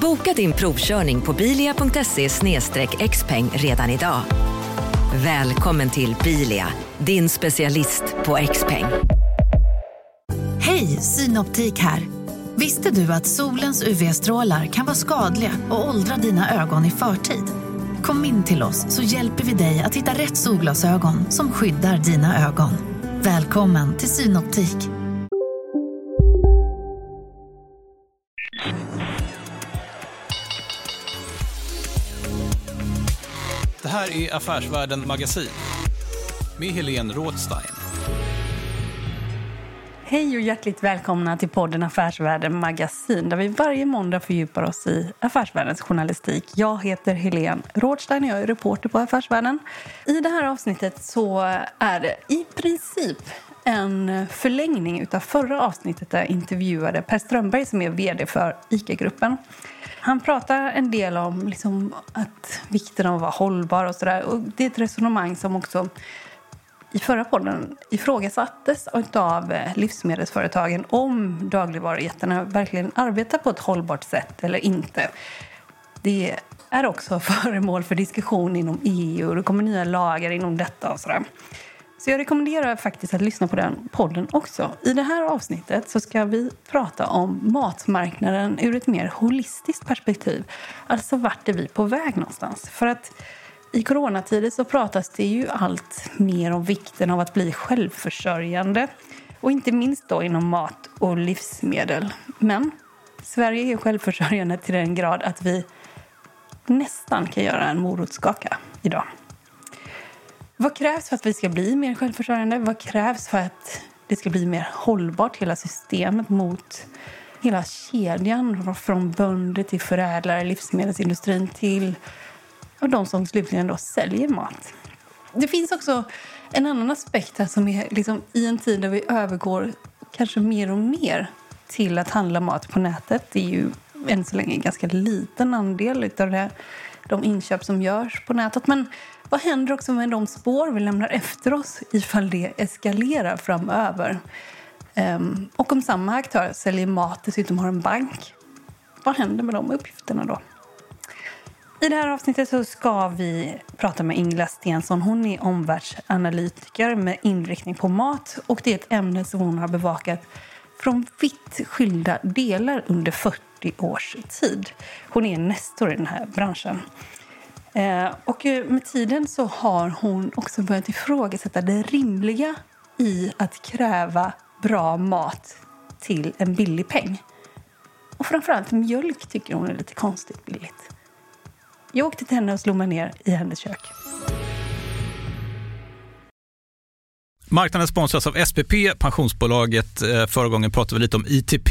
Boka din provkörning på bilia.se xpeng redan idag. Välkommen till Bilia, din specialist på XPeng. Hej, Synoptik här. Visste du att solens UV-strålar kan vara skadliga och åldra dina ögon i förtid? Kom in till oss så hjälper vi dig att hitta rätt solglasögon som skyddar dina ögon. Välkommen till Synoptik. Här är Affärsvärlden Magasin med Helene Rådstein. Hej och hjärtligt välkomna till podden Affärsvärlden Magasin där vi varje måndag fördjupar oss i affärsvärldens journalistik. Jag heter Helene Rådstein och jag är reporter på Affärsvärlden. I det här avsnittet så är det i princip en förlängning av förra avsnittet där jag intervjuade Per Strömberg som är vd för ICA-gruppen. Han pratar en del om liksom att vikten av att vara hållbar och sådär. Det är ett resonemang som också i förra podden ifrågasattes av eh, livsmedelsföretagen om dagligvarujättarna verkligen arbetar på ett hållbart sätt eller inte. Det är också föremål för diskussion inom EU och det kommer nya lagar inom detta och sådär. Så jag rekommenderar faktiskt att lyssna på den podden också. I det här avsnittet så ska vi prata om matmarknaden ur ett mer holistiskt perspektiv. Alltså vart är vi på väg någonstans? För att i coronatider så pratas det ju allt mer om vikten av att bli självförsörjande. Och inte minst då inom mat och livsmedel. Men Sverige är självförsörjande till den grad att vi nästan kan göra en morotskaka idag. Vad krävs för att vi ska bli mer självförsörjande? Vad krävs för att det ska bli mer hållbart, hela systemet mot hela kedjan från bönder till förädlare, livsmedelsindustrin till och de som slutligen då säljer mat. Det finns också en annan aspekt här som är liksom, i en tid där vi övergår kanske mer och mer till att handla mat på nätet. Det är ju än så länge en ganska liten andel av det, de inköp som görs på nätet. Men vad händer också med de spår vi lämnar efter oss ifall det eskalerar framöver? Um, och om samma aktör säljer mat dessutom har en bank, vad händer med de uppgifterna då? I det här avsnittet så ska vi prata med Ingela Stensson. Hon är omvärldsanalytiker med inriktning på mat. Och Det är ett ämne som hon har bevakat från vitt skilda delar under 40 års tid. Hon är nestor i den här branschen. Eh, och med tiden så har hon också börjat ifrågasätta det rimliga i att kräva bra mat till en billig peng. Och framförallt mjölk tycker hon är lite konstigt billigt. Jag åkte till henne och slog mig ner i hennes kök. Marknaden sponsras av SPP, pensionsbolaget. Eh, förra gången pratade vi lite om ITP.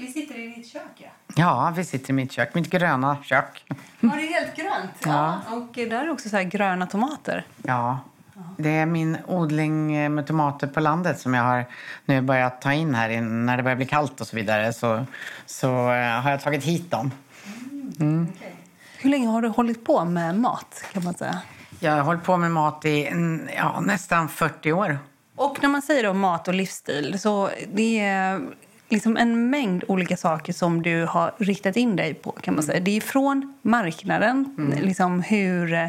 Vi sitter i ditt kök, ja? Ja, vi sitter i mitt kök. Mitt gröna kök. Ja, det är helt grönt. Ja. Och där är också så här gröna tomater. Ja, det är min odling med tomater på landet som jag har nu börjat ta in här när det börjar bli kallt och så vidare. Så, så eh, har jag tagit hit dem. Mm. Okay. Hur länge har du hållit på med mat kan man säga? Jag har hållit på med mat i ja, nästan 40 år. Och när man säger då mat och livsstil så det är liksom en mängd olika saker som du har riktat in dig på. kan man säga. Det är från marknaden, mm. liksom hur eh,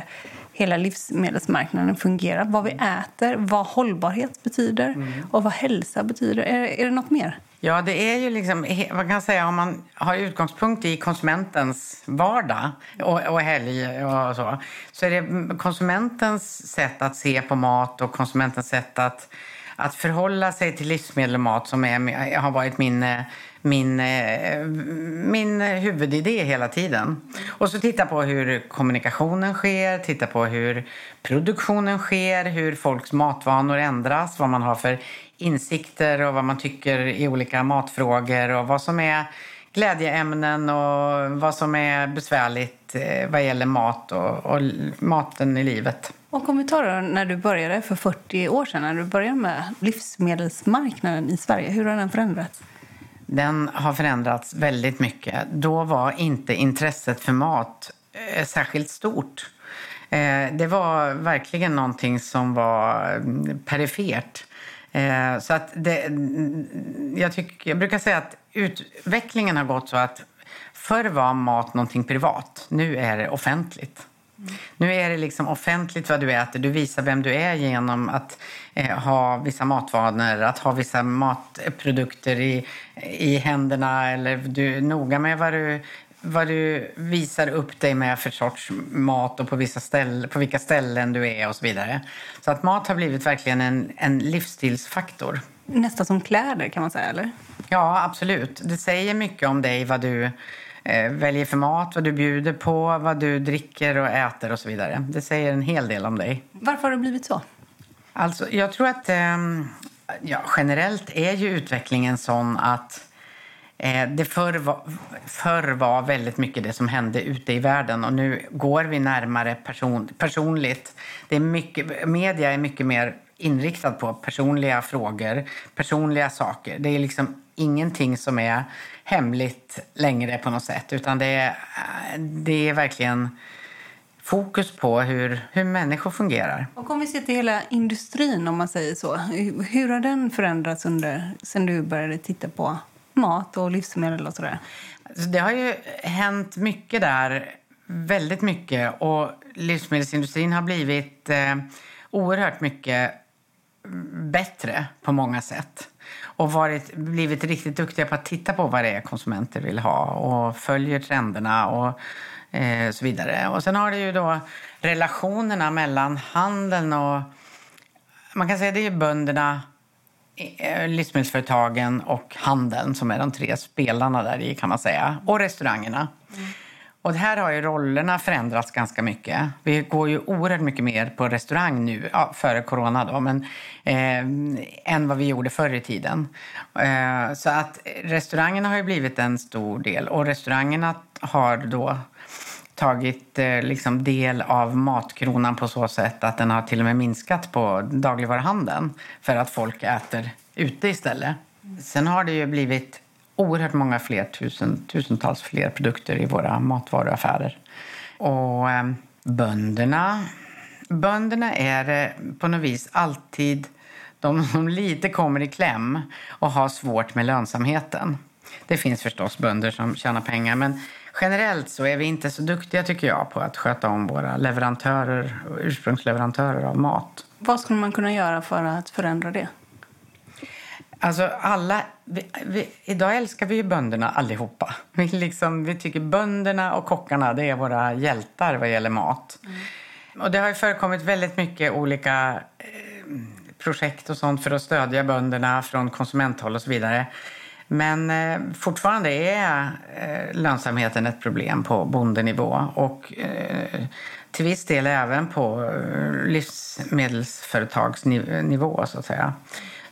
hela livsmedelsmarknaden fungerar, vad vi äter, vad hållbarhet betyder mm. och vad hälsa betyder. Är, är det något mer? Ja, det är ju liksom, vad kan säga, om man har utgångspunkt i konsumentens vardag och, och helg och så, så är det konsumentens sätt att se på mat och konsumentens sätt att, att förhålla sig till livsmedel och mat som är, har varit min, min, min huvudidé hela tiden. Och så titta på hur kommunikationen sker, titta på hur produktionen sker, hur folks matvanor ändras, vad man har för insikter och vad man tycker i olika matfrågor och vad som är glädjeämnen och vad som är besvärligt eh, vad gäller mat och, och maten i livet. Och om vi tar när du började för 40 år sedan, när du började med livsmedelsmarknaden i Sverige, hur har den förändrats? Den har förändrats väldigt mycket. Då var inte intresset för mat eh, särskilt stort. Eh, det var verkligen någonting som var mm, perifert. Eh, så att det, mm, mm, jag, tycker, jag brukar säga att utvecklingen har gått så att förr var mat någonting privat, nu är det offentligt. Nu är det liksom offentligt vad du äter. Du visar vem du är genom att eh, ha vissa matvanor, att ha vissa matprodukter i, i händerna eller du är noga med vad du vad du visar upp dig med för sorts mat och på, vissa ställ, på vilka ställen du är och så vidare. Så att mat har blivit verkligen en, en livsstilsfaktor. Nästan som kläder kan man säga, eller? Ja, absolut. Det säger mycket om dig vad du väljer för mat, vad du bjuder på, vad du dricker och äter och så vidare. Det säger en hel del om dig. Varför har det blivit så? Alltså, jag tror att eh, ja, generellt är ju utvecklingen sån att Eh, det förr var, förr var väldigt mycket det som hände ute i världen och nu går vi närmare person, personligt. Det är mycket, media är mycket mer inriktad på personliga frågor, personliga saker. Det är liksom ingenting som är hemligt längre på något sätt utan det är, det är verkligen fokus på hur, hur människor fungerar. Och om vi ser till hela industrin, om man säger så. Hur har den förändrats under, sen du började titta på mat och livsmedel och sådär? Alltså, det har ju hänt mycket där, väldigt mycket. Och livsmedelsindustrin har blivit eh, oerhört mycket bättre på många sätt och varit, blivit riktigt duktiga på att titta på vad det är konsumenter vill ha och följer trenderna och eh, så vidare. Och sen har det ju då relationerna mellan handeln och man kan säga det är bönderna eh, livsmedelsföretagen och handeln som är de tre spelarna där i kan man säga. Och restaurangerna. Mm. Och här har ju rollerna förändrats ganska mycket. Vi går ju oerhört mycket mer på restaurang nu, ja, före corona då, men eh, än vad vi gjorde förr i tiden. Eh, så att restaurangerna har ju blivit en stor del och restaurangerna har då tagit eh, liksom del av matkronan på så sätt att den har till och med minskat på dagligvaruhandeln för att folk äter ute istället. Sen har det ju blivit oerhört många fler, tusen, tusentals fler produkter i våra matvaruaffärer. Och eh, bönderna, bönderna är eh, på något vis alltid de som lite kommer i kläm och har svårt med lönsamheten. Det finns förstås bönder som tjänar pengar men generellt så är vi inte så duktiga tycker jag på att sköta om våra leverantörer ursprungsleverantörer av mat. Vad skulle man kunna göra för att förändra det? Alltså alla, vi, vi, idag älskar vi ju bönderna allihopa. Vi, liksom, vi tycker bönderna och kockarna det är våra hjältar vad gäller mat. Mm. Och det har ju förekommit väldigt mycket olika eh, projekt och sånt för att stödja bönderna från konsumenthåll och så vidare. Men eh, fortfarande är eh, lönsamheten ett problem på bondenivå och eh, till viss del även på eh, livsmedelsföretagsnivå så att säga.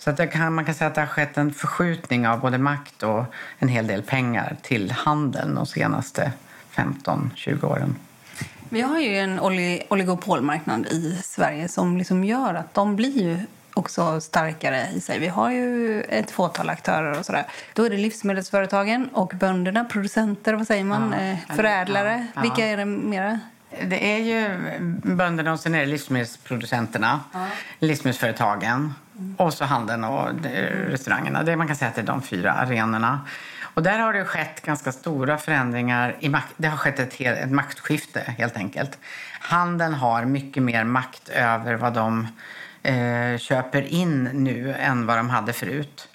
Så att kan, man kan säga att det har skett en förskjutning av både makt och en hel del pengar till handeln de senaste 15-20 åren. Vi har ju en oligopolmarknad i Sverige som liksom gör att de blir ju också starkare i sig. Vi har ju ett fåtal aktörer och sådär. Då är det livsmedelsföretagen och bönderna, producenter, vad säger man, ja, eh, förädlare. Ja, ja. Vilka är det mera? Det är ju bönderna och sen är det livsmedelsproducenterna, ja. livsmedelsföretagen mm. och så handeln och restaurangerna. Det man kan säga att det är de fyra arenorna. Och där har det skett ganska stora förändringar. I makt, det har skett ett, ett maktskifte helt enkelt. Handeln har mycket mer makt över vad de eh, köper in nu än vad de hade förut.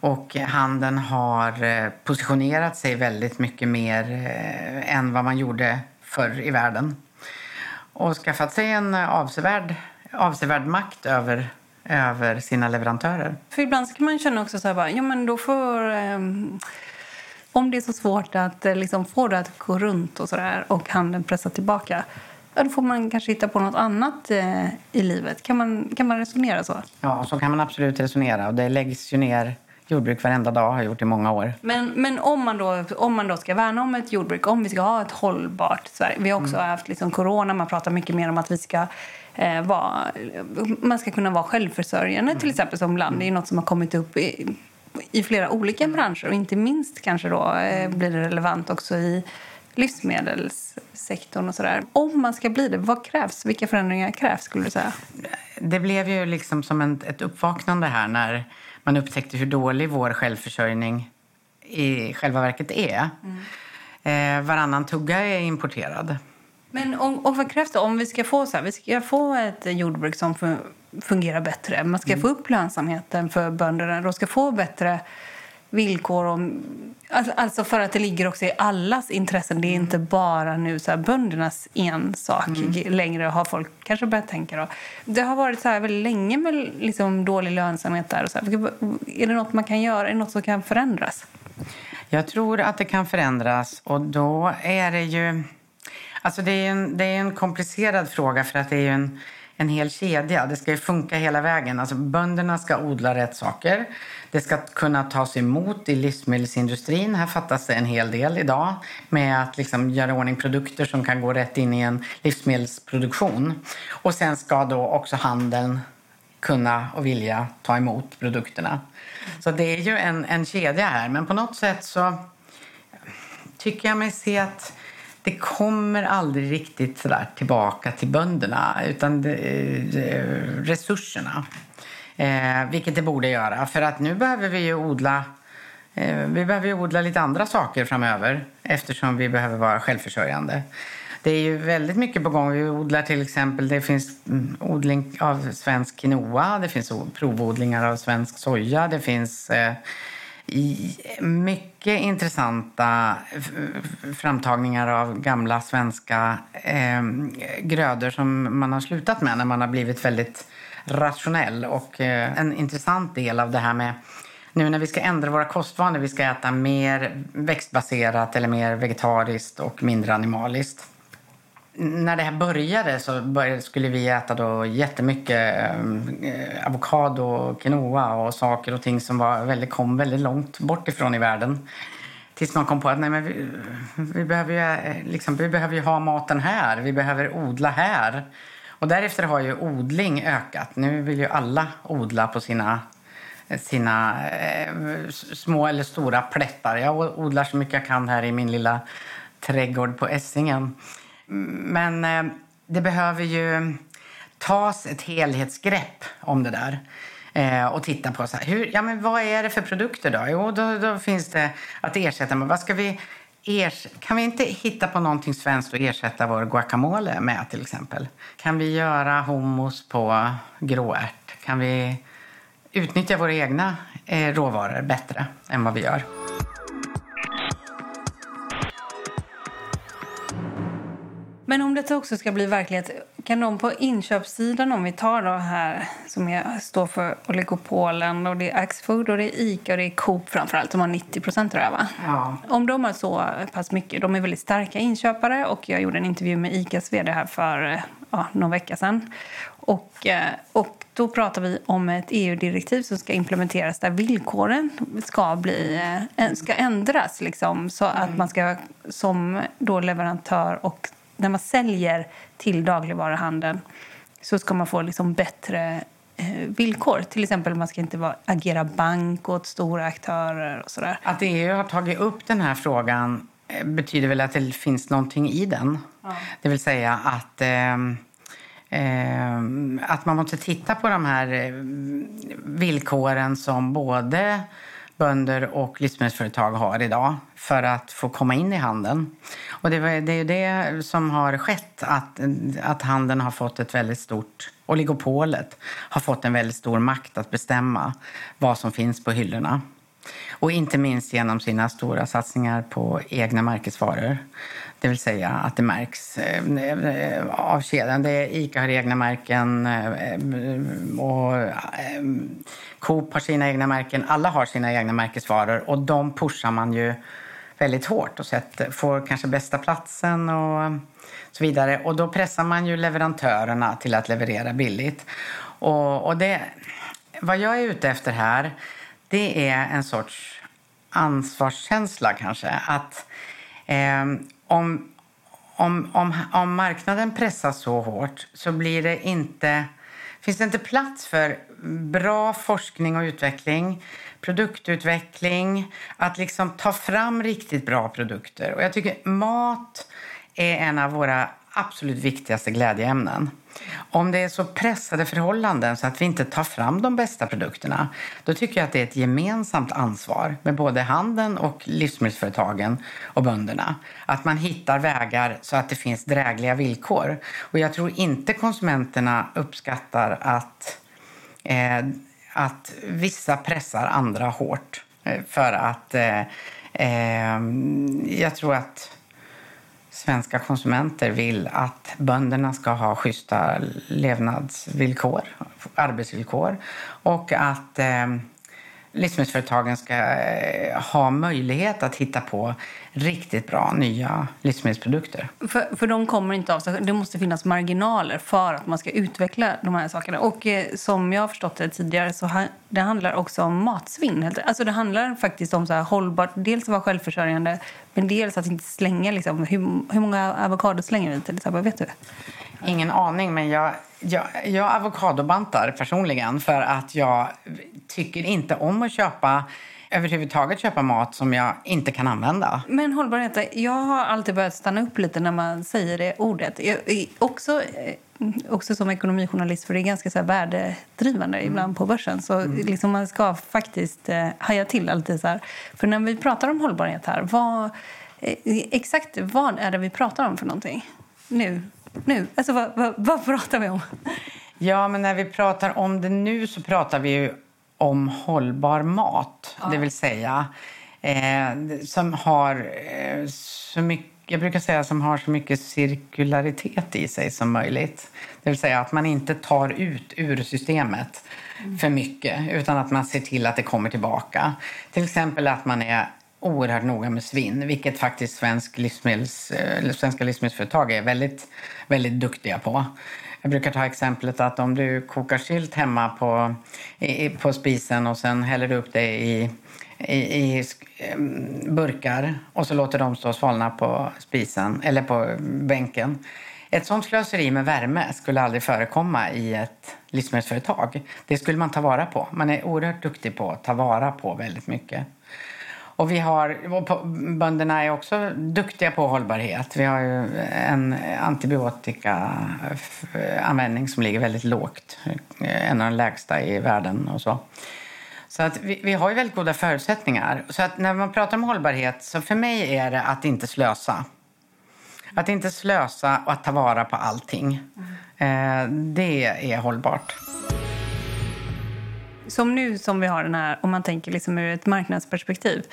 Och handeln har eh, positionerat sig väldigt mycket mer eh, än vad man gjorde förr i världen. Och skaffat sig en avsevärd, avsevärd makt över, över sina leverantörer. För ibland kan man känna också så här, bara, ja men då får... Eh, om det är så svårt att eh, liksom, få det att gå runt och så där, och handeln pressa tillbaka ja, då får man kanske hitta på något annat eh, i livet. Kan man, kan man resonera så? Ja, så kan man absolut resonera. Och det läggs ju ner jordbruk varenda dag, har gjort i många år. Men, men om, man då, om man då ska värna om ett jordbruk, om vi ska ha ett hållbart Sverige. Vi har också mm. haft liksom corona, man pratar mycket mer om att vi ska eh, vara, man ska kunna vara självförsörjande mm. till exempel som land. Det är något som har kommit upp i, i flera olika branscher och inte minst kanske då eh, blir det relevant också i livsmedelssektorn och sådär. Om man ska bli det, vad krävs? Vilka förändringar krävs skulle du säga? Det blev ju liksom som en, ett uppvaknande här när man upptäckte hur dålig vår självförsörjning i själva verket är. Mm. Eh, varannan tugga är importerad. Men och, och vad krävs det om vi ska få så här, vi ska få ett jordbruk som fungerar bättre? Man ska mm. få upp lönsamheten för bönderna, de ska få bättre villkor. Om, alltså, alltså för att det ligger också i allas intressen. Det är inte bara nu så här, böndernas ensak mm. längre har folk kanske börjat tänka. Då. Det har varit så här väldigt länge med liksom dålig lönsamhet där. Och så här. Är det något man kan göra? Är det något som kan förändras? Jag tror att det kan förändras och då är det ju... Alltså det är en, det är en komplicerad fråga för att det är en, en hel kedja. Det ska funka hela vägen. Alltså bönderna ska odla rätt saker. Det ska kunna tas emot i livsmedelsindustrin. Här fattas det en hel del idag med att liksom göra ordning produkter som kan gå rätt in i en livsmedelsproduktion. Och sen ska då också handeln kunna och vilja ta emot produkterna. Så det är ju en, en kedja här. Men på något sätt så tycker jag mig se att det kommer aldrig riktigt så tillbaka till bönderna utan det, det, resurserna. Eh, vilket det borde göra. För att nu behöver vi ju odla eh, vi behöver ju odla lite andra saker framöver eftersom vi behöver vara självförsörjande. Det är ju väldigt mycket på gång. Vi odlar till exempel, det finns mm, odling av svensk quinoa, det finns provodlingar av svensk soja, det finns eh, mycket intressanta framtagningar av gamla svenska eh, grödor som man har slutat med när man har blivit väldigt rationell. Och eh, en intressant del av det här med nu när vi ska ändra våra kostvanor, vi ska äta mer växtbaserat eller mer vegetariskt och mindre animaliskt. När det här började så började, skulle vi äta då jättemycket eh, avokado, quinoa och saker och ting som var väldigt, kom väldigt långt bort ifrån i världen. Tills man kom på att nej, men vi, vi, behöver ju, eh, liksom, vi behöver ju ha maten här, vi behöver odla här. Och därefter har ju odling ökat. Nu vill ju alla odla på sina sina eh, små eller stora plättar. Jag odlar så mycket jag kan här i min lilla trädgård på Essingen. Men eh, det behöver ju tas ett helhetsgrepp om det där eh, och titta på så här, hur, ja, men vad är det för produkter då? Jo, då, då finns det att ersätta med. Vad ska vi kan vi inte hitta på någonting svenskt och ersätta vår guacamole med till exempel? Kan vi göra hummus på gråärt? Kan vi utnyttja våra egna eh, råvaror bättre än vad vi gör? Men om det också ska bli verklighet, kan de på inköpssidan, om vi tar då här som jag står för oligopolen och det är Axfood och det är Ica och det är Coop framförallt som har 90 procent tror jag va? Ja. Om de har så pass mycket, de är väldigt starka inköpare och jag gjorde en intervju med Icas vd här för ja, någon vecka sedan. Och, eh, och då pratar vi om ett EU-direktiv som ska implementeras där villkoren ska, bli, eh, ska ändras liksom, så att man ska som då leverantör och när man säljer till dagligvaruhandeln så ska man få liksom bättre eh, villkor. Till exempel man ska inte vara, agera bank åt stora aktörer och sådär. Att EU har tagit upp den här frågan eh, betyder väl att det finns någonting i den. Ja. Det vill säga att eh, eh, att man måste titta på de här eh, villkoren som både bönder och livsmedelsföretag har idag för att få komma in i handeln. Och det, är det som har skett, att, att handeln har fått ett väldigt stort... Oligopolet har fått en väldigt stor makt att bestämma vad som finns på hyllorna. Och inte minst genom sina stora satsningar på egna märkesvaror. Det vill säga att det märks eh, av kedjan. Ica har egna märken eh, och eh, Coop har sina egna märken. Alla har sina egna märkesvaror och de pushar man ju väldigt hårt och sett, får kanske bästa platsen och så vidare. Och då pressar man ju leverantörerna till att leverera billigt. Och, och det, vad jag är ute efter här, det är en sorts ansvarskänsla kanske. Att eh, om, om, om, om marknaden pressas så hårt så blir det inte, finns det inte plats för bra forskning och utveckling, produktutveckling, att liksom ta fram riktigt bra produkter. Och jag tycker mat är en av våra absolut viktigaste glädjeämnen. Om det är så pressade förhållanden så att vi inte tar fram de bästa produkterna då tycker jag att det är ett gemensamt ansvar med både handeln och livsmedelsföretagen och bönderna. Att man hittar vägar så att det finns drägliga villkor. Och jag tror inte konsumenterna uppskattar att, eh, att vissa pressar andra hårt. Eh, för att eh, eh, jag tror att svenska konsumenter vill att bönderna ska ha schyssta levnadsvillkor, arbetsvillkor och att eh, livsmedelsföretagen ska eh, ha möjlighet att hitta på riktigt bra nya livsmedelsprodukter. För, för de kommer inte av sig. Det måste finnas marginaler för att man ska utveckla de här sakerna. Och eh, som jag har förstått det tidigare så ha, det handlar också om matsvinn. Alltså det handlar faktiskt om så här hållbart, dels att vara självförsörjande men dels att inte slänga liksom, hur, hur många avokado slänger vi till exempel, vet du? Ingen aning, men jag, jag, jag avokadobantar personligen för att jag tycker inte om att köpa överhuvudtaget köpa mat som jag inte kan använda. Men hållbarhet, jag har alltid börjat stanna upp lite när man säger det ordet. Jag, också, eh, också som ekonomijournalist, för det är ganska så här värdedrivande mm. ibland på börsen. Så mm. liksom man ska faktiskt eh, haja till alltid så här. För när vi pratar om hållbarhet här, vad, eh, exakt vad är det vi pratar om för någonting nu? nu? Alltså vad, vad, vad pratar vi om? Ja, men när vi pratar om det nu så pratar vi ju om hållbar mat. Ja. Det vill säga eh, som har eh, så mycket jag brukar säga som har så mycket cirkularitet i sig som möjligt. Det vill säga att man inte tar ut ur systemet mm. för mycket utan att man ser till att det kommer tillbaka. Till exempel att man är oerhört noga med svinn, vilket faktiskt svensk livsmedels, eh, svenska livsmedelsföretag är väldigt, väldigt duktiga på. Jag brukar ta exemplet att om du kokar sylt hemma på, i, på spisen och sen häller du upp det i, i, i burkar och så låter de stå och svalna på spisen eller på bänken. Ett sånt slöseri med värme skulle aldrig förekomma i ett livsmedelsföretag. Det skulle man ta vara på. Man är oerhört duktig på att ta vara på väldigt mycket. Och vi har, och bönderna är också duktiga på hållbarhet. Vi har ju en antibiotikaanvändning som ligger väldigt lågt. En av de lägsta i världen och så. Så att vi, vi, har ju väldigt goda förutsättningar. Så att när man pratar om hållbarhet, så för mig är det att inte slösa. Att inte slösa och att ta vara på allting. Mm. det är hållbart. Som nu som vi har den här, om man tänker liksom ur ett marknadsperspektiv,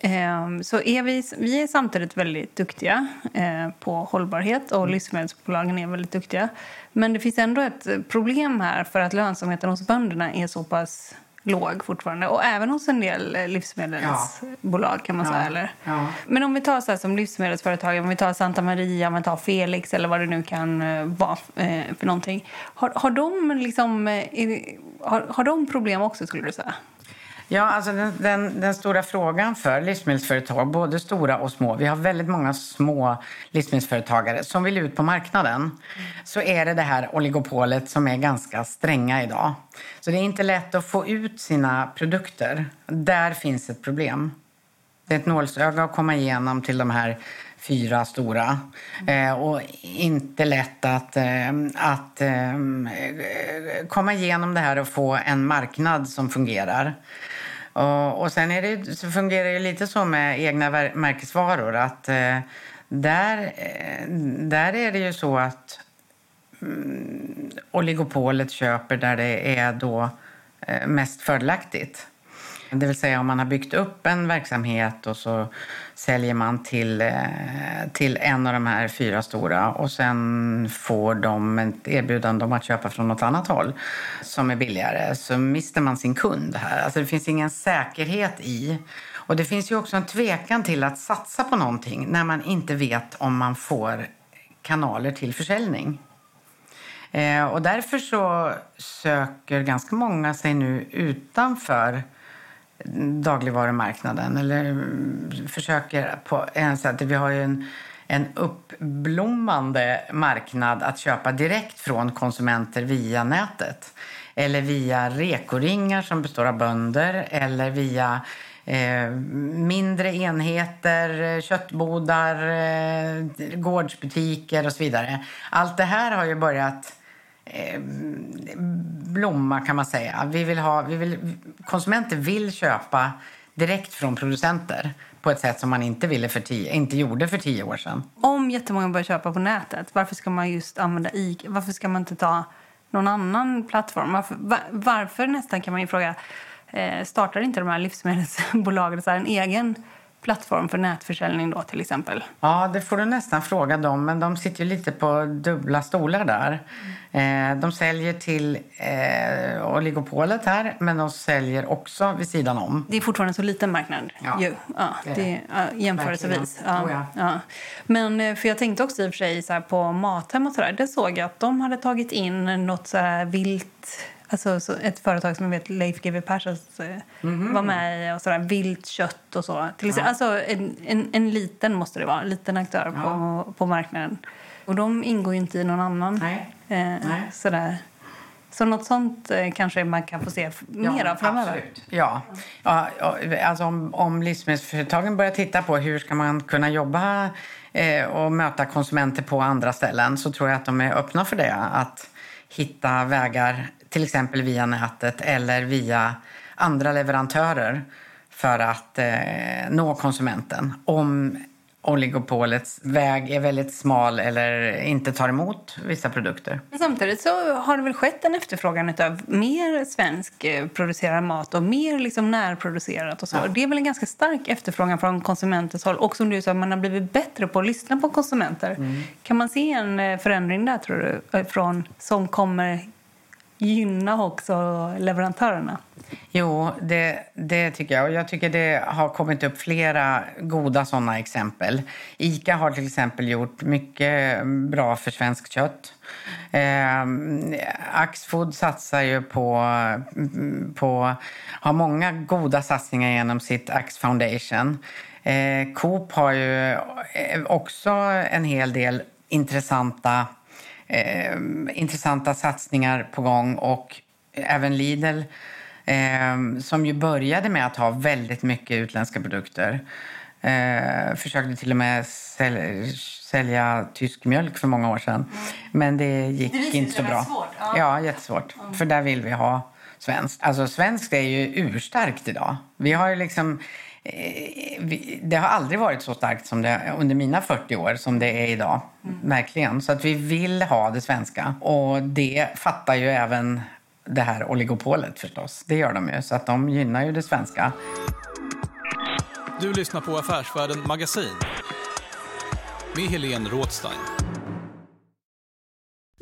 ehm, så är vi, vi är samtidigt väldigt duktiga eh, på hållbarhet och mm. livsmedelsbolagen är väldigt duktiga. Men det finns ändå ett problem här för att lönsamheten hos bönderna är så pass låg fortfarande. Och även hos en del eh, livsmedelsbolag ja. kan man säga. Eller? Ja. Men om vi tar så som livsmedelsföretag, om vi tar Santa Maria, om vi tar Felix eller vad det nu kan eh, vara för någonting. Har, har, de liksom, har, har de problem också skulle du säga? Ja, alltså den, den, den, stora frågan för livsmedelsföretag, både stora och små, vi har väldigt många små livsmedelsföretagare som vill ut på marknaden, mm. så är det det här oligopolet som är ganska stränga idag. Så det är inte lätt att få ut sina produkter. Där finns ett problem. Det är ett nålsöga att komma igenom till de här fyra stora. Eh, och inte lätt att, eh, att eh, komma igenom det här och få en marknad som fungerar. Och, och sen är det, så fungerar det lite så med egna märkesvaror att eh, där, eh, där är det ju så att mm, oligopolet köper där det är då eh, mest fördelaktigt. Det vill säga om man har byggt upp en verksamhet och så säljer man till, eh, till en av de här fyra stora och sen får de ett erbjudande om att köpa från något annat håll som är billigare så mister man sin kund här. Alltså det finns ingen säkerhet i och det finns ju också en tvekan till att satsa på någonting när man inte vet om man får kanaler till försäljning. Eh, och därför så söker ganska många sig nu utanför dagligvarumarknaden eller försöker på en sätt. Vi har ju en, en uppblommande marknad att köpa direkt från konsumenter via nätet eller via rekoringar som består av bönder eller via eh, mindre enheter, köttbodar, eh, gårdsbutiker och så vidare. Allt det här har ju börjat Eh, blomma kan man säga. Vi vill ha, vi vill, konsumenter vill köpa direkt från producenter på ett sätt som man inte, ville för tio, inte gjorde för tio år sedan. Om jättemånga börjar köpa på nätet, varför ska man just använda ICA? Varför ska man inte ta någon annan plattform? Varför, var, varför nästan kan man ju fråga, eh, startar inte de här livsmedelsbolagen så här en egen plattform för nätförsäljning då till exempel? Ja, det får du nästan fråga dem, men de sitter ju lite på dubbla stolar där. Mm. Eh, de säljer till eh, oligopolet här, men de säljer också vid sidan om. Det är fortfarande så liten marknad ja, ju. Ja, det, det, ja, jämförelsevis. Ja, ja. Men eh, för jag tänkte också i och för sig så på Mathem och sådär, det såg jag att de hade tagit in något så här vilt Alltså ett företag som jag vet Leif GW Perssons mm -hmm. var med i och sådär, vilt kött och så. Till ja. Alltså en, en, en, liten måste det vara, en liten aktör ja. på, på marknaden. Och de ingår ju inte i någon annan. Nej. Eh, Nej. Sådär. Så något sånt eh, kanske man kan få se mer ja, av framöver? Absolut. Ja. ja alltså om, om livsmedelsföretagen börjar titta på hur ska man kunna jobba eh, och möta konsumenter på andra ställen så tror jag att de är öppna för det. Att hitta vägar till exempel via nätet eller via andra leverantörer för att eh, nå konsumenten. Om oligopolets väg är väldigt smal eller inte tar emot vissa produkter. Samtidigt så har det väl skett en efterfrågan av mer svensk eh, producerad mat och mer liksom närproducerat och så. Ja. Det är väl en ganska stark efterfrågan från konsumentens håll. Och som du sa, man har blivit bättre på att lyssna på konsumenter. Mm. Kan man se en eh, förändring där tror du, från, som kommer gynna också leverantörerna? Jo, det, det tycker jag. Och jag tycker det har kommit upp flera goda sådana exempel. Ica har till exempel gjort mycket bra för svenskt kött. Eh, Axfood satsar ju på, på, har många goda satsningar genom sitt Ax Foundation. Eh, Coop har ju eh, också en hel del intressanta, eh, intressanta satsningar på gång och även Lidl eh, som ju började med att ha väldigt mycket utländska produkter. Eh, försökte till och med sälja, sälja tysk mjölk för många år sedan. Mm. Men det gick det inte så bra. Svårt. Ja. ja, jättesvårt. Mm. För där vill vi ha svenskt. Alltså svenskt är ju urstarkt idag. Vi har ju liksom... Eh, det har aldrig varit så starkt som det under mina 40 år som det är idag. Mm. Verkligen. Så att vi vill ha det svenska. Och det fattar ju även det här oligopolet förstås. Det gör de ju. Så att de gynnar ju det svenska. Du lyssnar på Affärsvärlden Magasin med Helene Rådstein.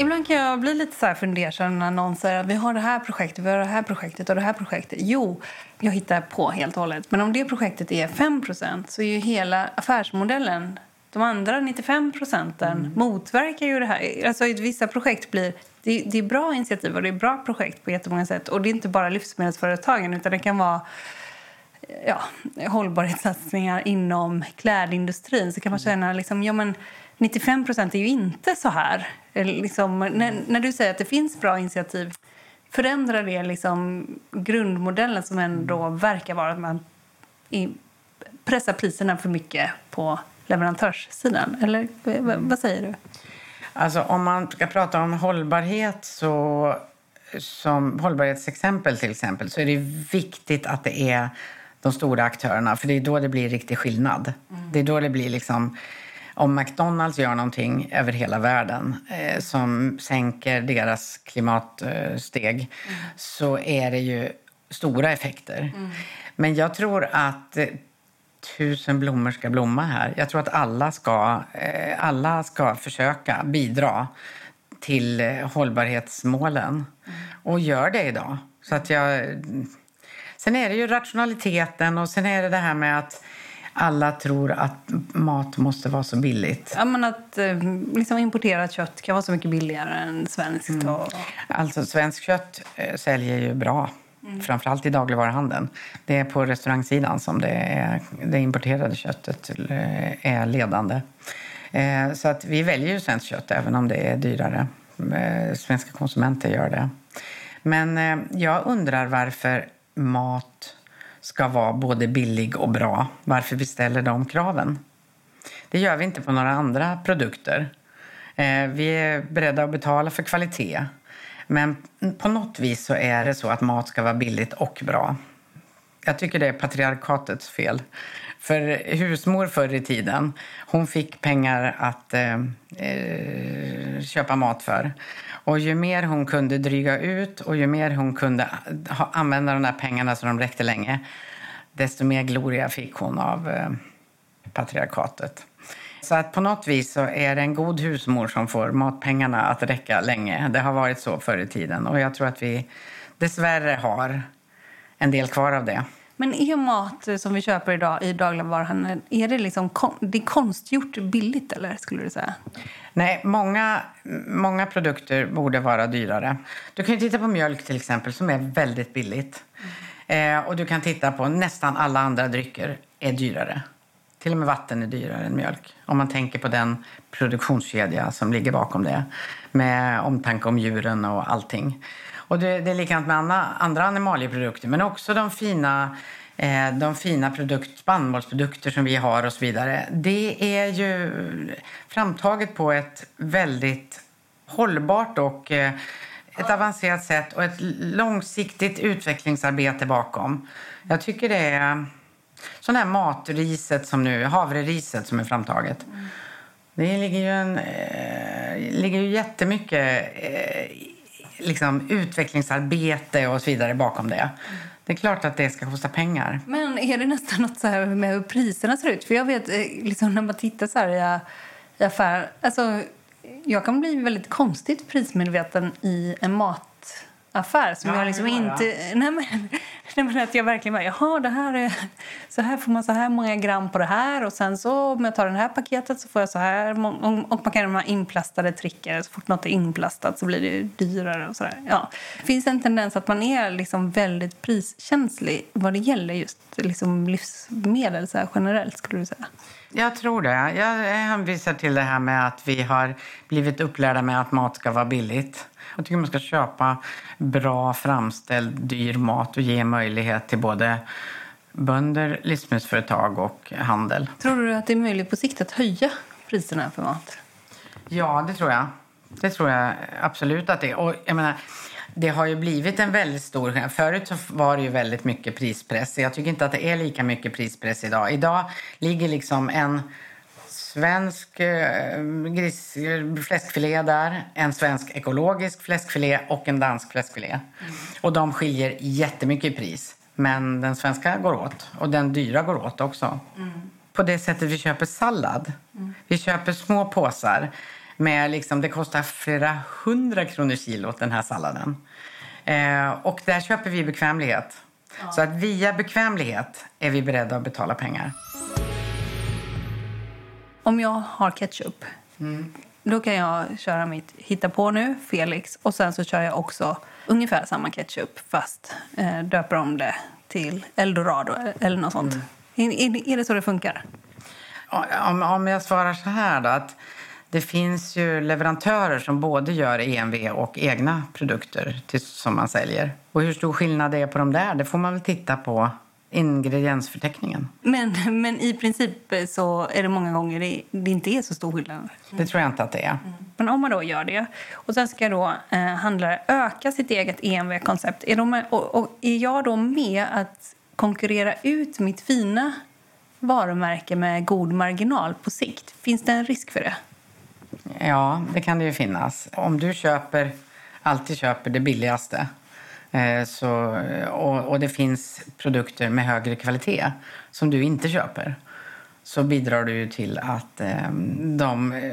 Ibland kan jag bli lite så här fundersam när någon säger att vi har det här projektet, vi har det här projektet och det här projektet. Jo, jag hittar på helt och hållet. Men om det projektet är 5% så är ju hela affärsmodellen de andra 95 procenten mm. motverkar ju det här. Alltså, vissa projekt blir... Det, det, är bra initiativ och det är bra projekt på jättemånga sätt. Och det är inte bara livsmedelsföretagen utan det kan vara ja, hållbarhetssatsningar inom klädindustrin. Så kan man känna liksom, ja men 95 procent är ju inte så här. Liksom, när, när, du säger att det finns bra initiativ, förändrar det liksom grundmodellen som ändå verkar vara att man pressar priserna för mycket på leverantörssidan? Eller vad säger du? Alltså, om man ska prata om hållbarhet så som hållbarhetsexempel till exempel så är det viktigt att det är de stora aktörerna för det är då det blir riktig skillnad. Mm. Det är då det blir liksom om McDonalds gör någonting över hela världen eh, som sänker deras klimatsteg mm. så är det ju stora effekter. Mm. Men jag tror att tusen blommor ska blomma här. Jag tror att alla ska, eh, alla ska försöka bidra till eh, hållbarhetsmålen mm. och gör det idag. Så att jag, sen är det ju rationaliteten och sen är det det här med att alla tror att mat måste vara så billigt. Ja, men att eh, liksom importerat kött kan vara så mycket billigare än svenskt. Mm. Och... Alltså, svenskt kött säljer ju bra. Mm. Framförallt i dagligvaruhandeln. Det är på restaurangsidan som det, är, det importerade köttet eh, är ledande. Eh, så att vi väljer ju svenskt kött även om det är dyrare. Eh, svenska konsumenter gör det. Men jag undrar varför mat ska vara både billig och bra. Varför vi ställer de kraven. Det gör vi inte på några andra produkter. Eh, vi är beredda att betala för kvalitet. Men på något vis så är det så att mat ska vara billigt och bra. Jag tycker det är patriarkatets fel. För husmor förr i tiden, hon fick pengar att eh, eh köpa mat för. Och ju mer hon kunde dryga ut och ju mer hon kunde ha, använda de där pengarna så de räckte länge, desto mer gloria fick hon av eh, patriarkatet. Så att på något vis så är det en god husmor som får matpengarna att räcka länge. Det har varit så förr i tiden och jag tror att vi dessvärre har en del kvar av det. Men är mat som vi köper idag i dagligvaruhandeln, är det liksom kon det är konstgjort billigt eller skulle du säga? Nej, många, många produkter borde vara dyrare. Du kan titta på mjölk till exempel som är väldigt billigt. Mm. Eh, och du kan titta på nästan alla andra drycker är dyrare. Till och med vatten är dyrare än mjölk. Om man tänker på den produktionskedja som ligger bakom det. Med omtanke om djuren och allting. Och det, det är likadant med andra, andra animalieprodukter. Men också de fina, eh, de fina produkt, spannmålsprodukter som vi har och så vidare. Det är ju framtaget på ett väldigt hållbart och eh, ett avancerat sätt och ett långsiktigt utvecklingsarbete bakom. Jag tycker det är Sån här matriset som nu, havreriset som är framtaget. Det ligger ju, en, eh, ligger ju jättemycket eh, liksom, utvecklingsarbete och så vidare bakom det. Det är klart att det ska kosta pengar. Men är det nästan något så här med hur priserna ser ut? För jag vet, eh, liksom, när man tittar så här i, i affär, alltså, jag kan bli väldigt konstigt prismedveten i en mat affär som ja, jag liksom inte... Nej men, nej men att jag verkligen bara, jaha, det här är, så här får man så här många gram på det här och sen så om jag tar det här paketet så får jag så här och man kan ha inplastade trickar så fort något är inplastat så blir det dyrare och sådär. Ja. Finns det en tendens att man är liksom väldigt priskänslig vad det gäller just liksom livsmedel så generellt skulle du säga? Jag tror det. Jag hänvisar till det här med att vi har blivit upplärda med att mat ska vara billigt. Jag tycker man ska köpa bra framställd, dyr mat och ge möjlighet till både bönder, livsmedelsföretag och handel. Tror du att det är möjligt på sikt att höja priserna för mat? Ja, det tror jag. Det tror jag absolut att det är. Och jag menar, det har ju blivit en väldigt stor... Förut så var det ju väldigt mycket prispress. Jag tycker inte att det är lika mycket prispress idag. Idag ligger liksom en svensk eh, gris, fläskfilé där, en svensk ekologisk fläskfilé och en dansk fläskfilé. Mm. Och de skiljer jättemycket i pris. Men den svenska går åt och den dyra går åt också. Mm. På det sättet vi köper sallad. Mm. Vi köper små påsar. Med liksom, det kostar flera hundra kronor kilot den här salladen. Eh, och där köper vi bekvämlighet. Ja. Så att via bekvämlighet är vi beredda att betala pengar. Om jag har ketchup, mm. då kan jag köra mitt hitta på nu, Felix. Och sen så kör jag också ungefär samma ketchup fast eh, döper om det till Eldorado eller något sånt. Mm. Är, är, det så det funkar? Om, om jag svarar så här då, att det finns ju leverantörer som både gör EMV och egna produkter till, som man säljer. Och hur stor skillnad det är på de där, det får man väl titta på ingrediensförteckningen. Men, men i princip så är det många gånger det, det inte är så stor skillnad. Det tror jag inte att det är. Mm. Men om man då gör det och sen ska då eh, handlare öka sitt eget EMV-koncept. Är, och, och är jag då med att konkurrera ut mitt fina varumärke med god marginal på sikt? Finns det en risk för det? Ja, det kan det ju finnas. Om du köper, alltid köper det billigaste Eh, så, och, och, det finns produkter med högre kvalitet som du inte köper så bidrar du till att eh, de eh,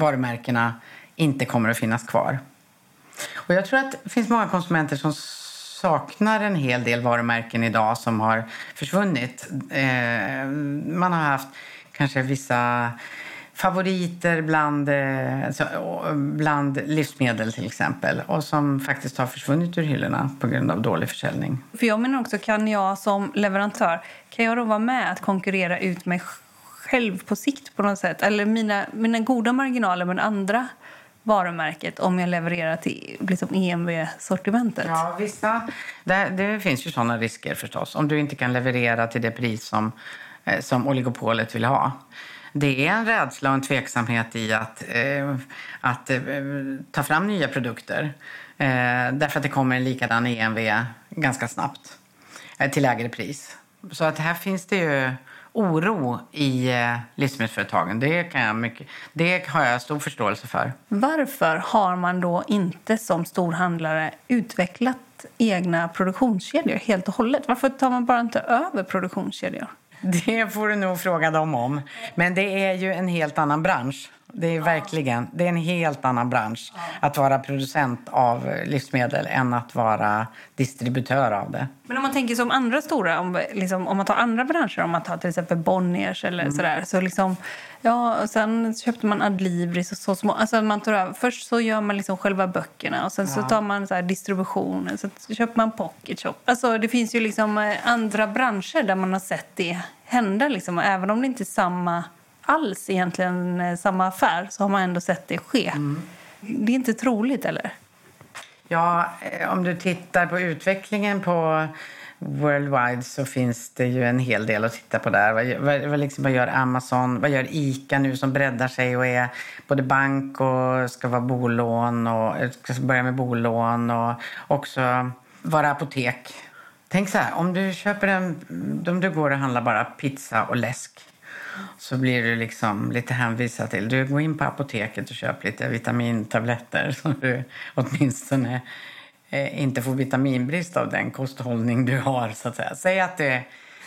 varumärkena inte kommer att finnas kvar. Och jag tror att det finns många konsumenter som saknar en hel del varumärken idag som har försvunnit. Eh, man har haft kanske vissa favoriter bland, eh, bland livsmedel till exempel och som faktiskt har försvunnit ur hyllorna på grund av dålig försäljning. För jag menar också, kan jag som leverantör, kan jag då vara med att konkurrera ut mig själv på sikt på något sätt? Eller mina, mina goda marginaler med andra varumärket om jag levererar till liksom EMV-sortimentet? Ja, vissa. Det, det finns ju sådana risker förstås. Om du inte kan leverera till det pris som, eh, som oligopolet vill ha det är en rädsla och en tveksamhet i att, eh, att eh, ta fram nya produkter. Eh, därför att det kommer en likadan EMV ganska snabbt eh, till lägre pris. Så att här finns det ju oro i eh, livsmedelsföretagen. Det, kan jag mycket, det har jag stor förståelse för. Varför har man då inte som storhandlare utvecklat egna produktionskedjor helt och hållet? Varför tar man bara inte över produktionskedjor? Det får du nog fråga dem om. Men det är ju en helt annan bransch. Det är verkligen det är en helt annan bransch att vara producent av livsmedel än att vara distributör av det. Men om man tänker som andra stora, om, liksom, om man tar andra branscher, om man tar till exempel Bonniers eller mm. sådär, så liksom, ja, sen köpte man Adlibris och så små, alltså man tar över, först så gör man liksom själva böckerna och sen ja. så tar man så här distributionen, så köper man Pocket Shop. Alltså det finns ju liksom eh, andra branscher där man har sett det hända liksom, även om det inte är samma alls egentligen eh, samma affär så har man ändå sett det ske. Mm. Det är inte troligt, eller? Ja, eh, om du tittar på utvecklingen på worldwide så finns det ju en hel del att titta på där. Vad, vad, liksom, vad gör Amazon? Vad gör ICA nu som breddar sig och är både bank och ska vara bolån och eh, ska börja med bolån och också vara apotek. Tänk så här, om du köper en, om du går och handlar bara pizza och läsk så blir du liksom lite hänvisad till. Du går in på apoteket och köper lite vitamintabletter så du åtminstone eh, inte får vitaminbrist av den kosthållning du har. så att säga. Säg att det,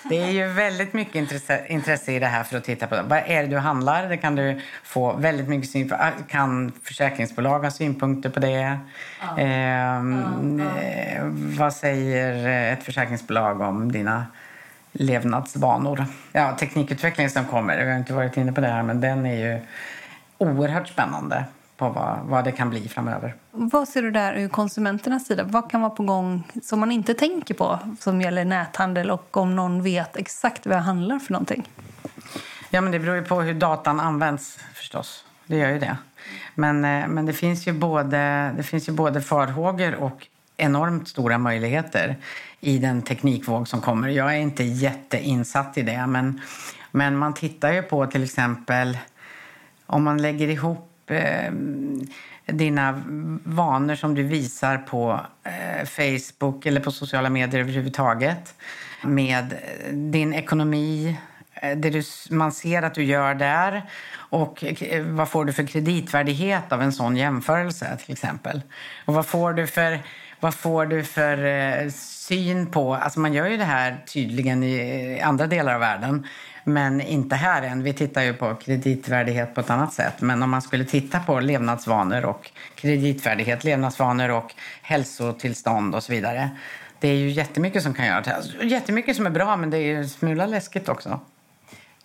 det är ju väldigt mycket intresse, intresse i det här för att titta på. Vad är det du handlar? Det kan du få väldigt mycket synpunkter ah, Kan försäkringsbolag ha synpunkter på det? Ja. Eh, ja, ja. Vad säger ett försäkringsbolag om dina levnadsvanor. Ja, teknikutvecklingen som kommer, vi har inte varit inne på det här, men den är ju oerhört spännande på vad, vad det kan bli framöver. Vad ser du där ur konsumenternas sida? Vad kan vara på gång som man inte tänker på som gäller näthandel och om någon vet exakt vad jag handlar för någonting? Ja, men det beror ju på hur datan används förstås. Det gör ju det. Men, eh, men det, finns ju både, det finns ju både farhågor och enormt stora möjligheter i den teknikvåg som kommer. Jag är inte jätteinsatt i det, men, men man tittar ju på till exempel om man lägger ihop eh, dina vanor som du visar på eh, Facebook eller på sociala medier överhuvudtaget med eh, din ekonomi, eh, det du, man ser att du gör där och eh, vad får du för kreditvärdighet av en sån jämförelse till exempel? Och vad får du för vad får du för eh, syn på... Alltså man gör ju det här tydligen i andra delar av världen, men inte här än. Vi tittar ju på kreditvärdighet på ett annat sätt. Men om man skulle titta på levnadsvanor och kreditvärdighet, levnadsvanor och hälsotillstånd och så vidare. Det är ju jättemycket som kan göras. Alltså, jättemycket som är bra, men det är ju smula läskigt också.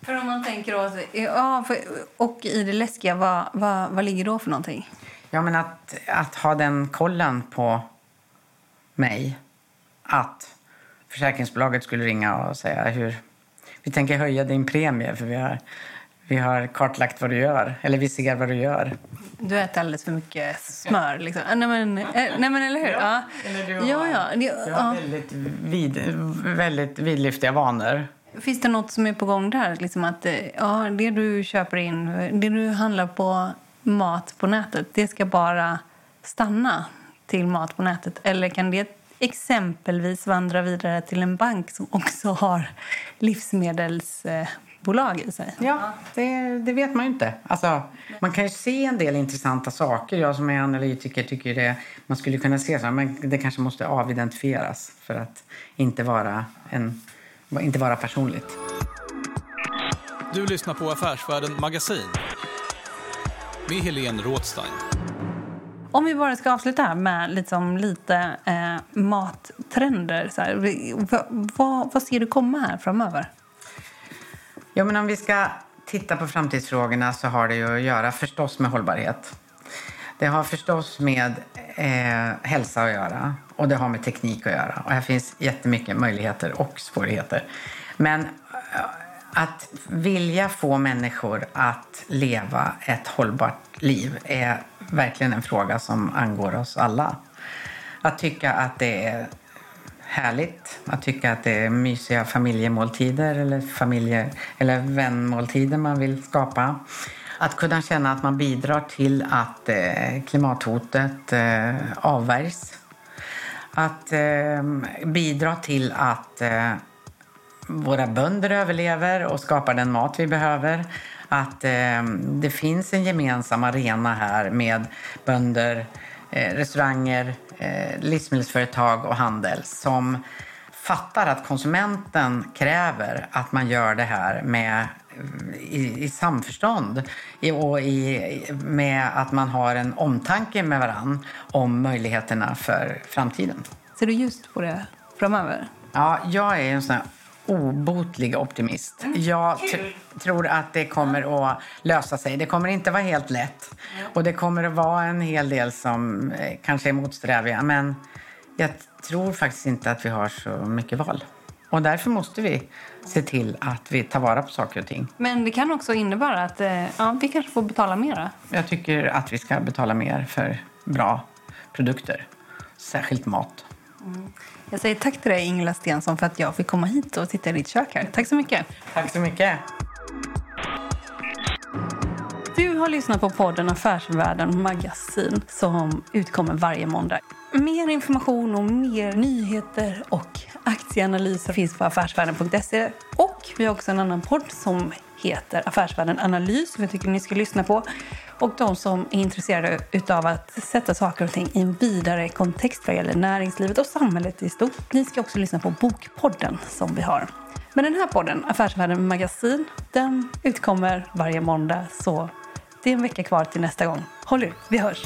För om man tänker då, ja, för, och i det läskiga, vad, vad, vad ligger då för någonting? Ja, men att, att ha den kollen på mig att försäkringsbolaget skulle ringa och säga hur vi tänker höja din premie för vi har, vi har kartlagt vad du gör, eller vi ser vad du gör. Du äter alldeles för mycket smör. Liksom. Nej, men, eh, nej, men eller hur? Ja, du har, ja, ja. Du har väldigt, vid, väldigt vidlyftiga vanor. Finns det nåt som är på gång där? Liksom att eh, ja, det du köper in, det du handlar på mat på nätet, det ska bara stanna till mat på nätet? Eller kan det exempelvis vandra vidare till en bank som också har livsmedelsbolag i sig? Ja, det, det vet man ju inte. Alltså, man kan ju se en del intressanta saker. Jag som är analytiker tycker det. Man skulle kunna se så, men det kanske måste avidentifieras för att inte vara, en, inte vara personligt. Du lyssnar på Affärsvärlden Magasin med Helene Rådstein. Om vi bara ska avsluta här med liksom lite eh, mattrender. Så här, vad, vad ser du komma här framöver? Ja, men om vi ska titta på framtidsfrågorna så har det ju att göra förstås med hållbarhet. Det har förstås med eh, hälsa att göra och det har med teknik att göra. Och här finns jättemycket möjligheter och svårigheter. Men eh, att vilja få människor att leva ett hållbart liv är verkligen en fråga som angår oss alla. Att tycka att det är härligt, att tycka att det är mysiga familjemåltider eller, familje, eller vänmåltider man vill skapa. Att kunna känna att man bidrar till att eh, klimathotet eh, avvärjs. Att eh, bidra till att eh, våra bönder överlever och skapar den mat vi behöver att eh, det finns en gemensam arena här med bönder, eh, restauranger, eh, livsmedelsföretag och handel som fattar att konsumenten kräver att man gör det här med i, i samförstånd i, och i, med att man har en omtanke med varann om möjligheterna för framtiden. Ser du just på det framöver? Ja, jag är en sån här obotlig optimist. Jag tror att det kommer att lösa sig. Det kommer inte vara helt lätt. Och det kommer att vara en hel del som eh, kanske är motsträviga. Men jag tror faktiskt inte att vi har så mycket val. Och därför måste vi se till att vi tar vara på saker och ting. Men det kan också innebära att eh, ja, vi kanske får betala mera. Jag tycker att vi ska betala mer för bra produkter. Särskilt mat. Mm. Jag säger tack till dig Ingela Stensson för att jag fick komma hit och titta i ditt kök här. Tack så mycket. Tack så mycket. Du har lyssnat på podden Affärsvärlden Magasin som utkommer varje måndag. Mer information och mer nyheter och aktieanalyser finns på affärsvärlden.se. Och vi har också en annan podd som heter Affärsvärlden Analys som jag tycker ni ska lyssna på. Och de som är intresserade av att sätta saker och ting i en vidare kontext vad gäller näringslivet och samhället i stort. Ni ska också lyssna på Bokpodden som vi har. Men den här podden, Affärsvärlden Magasin, den utkommer varje måndag. Så det är en vecka kvar till nästa gång. Håll ut, vi hörs!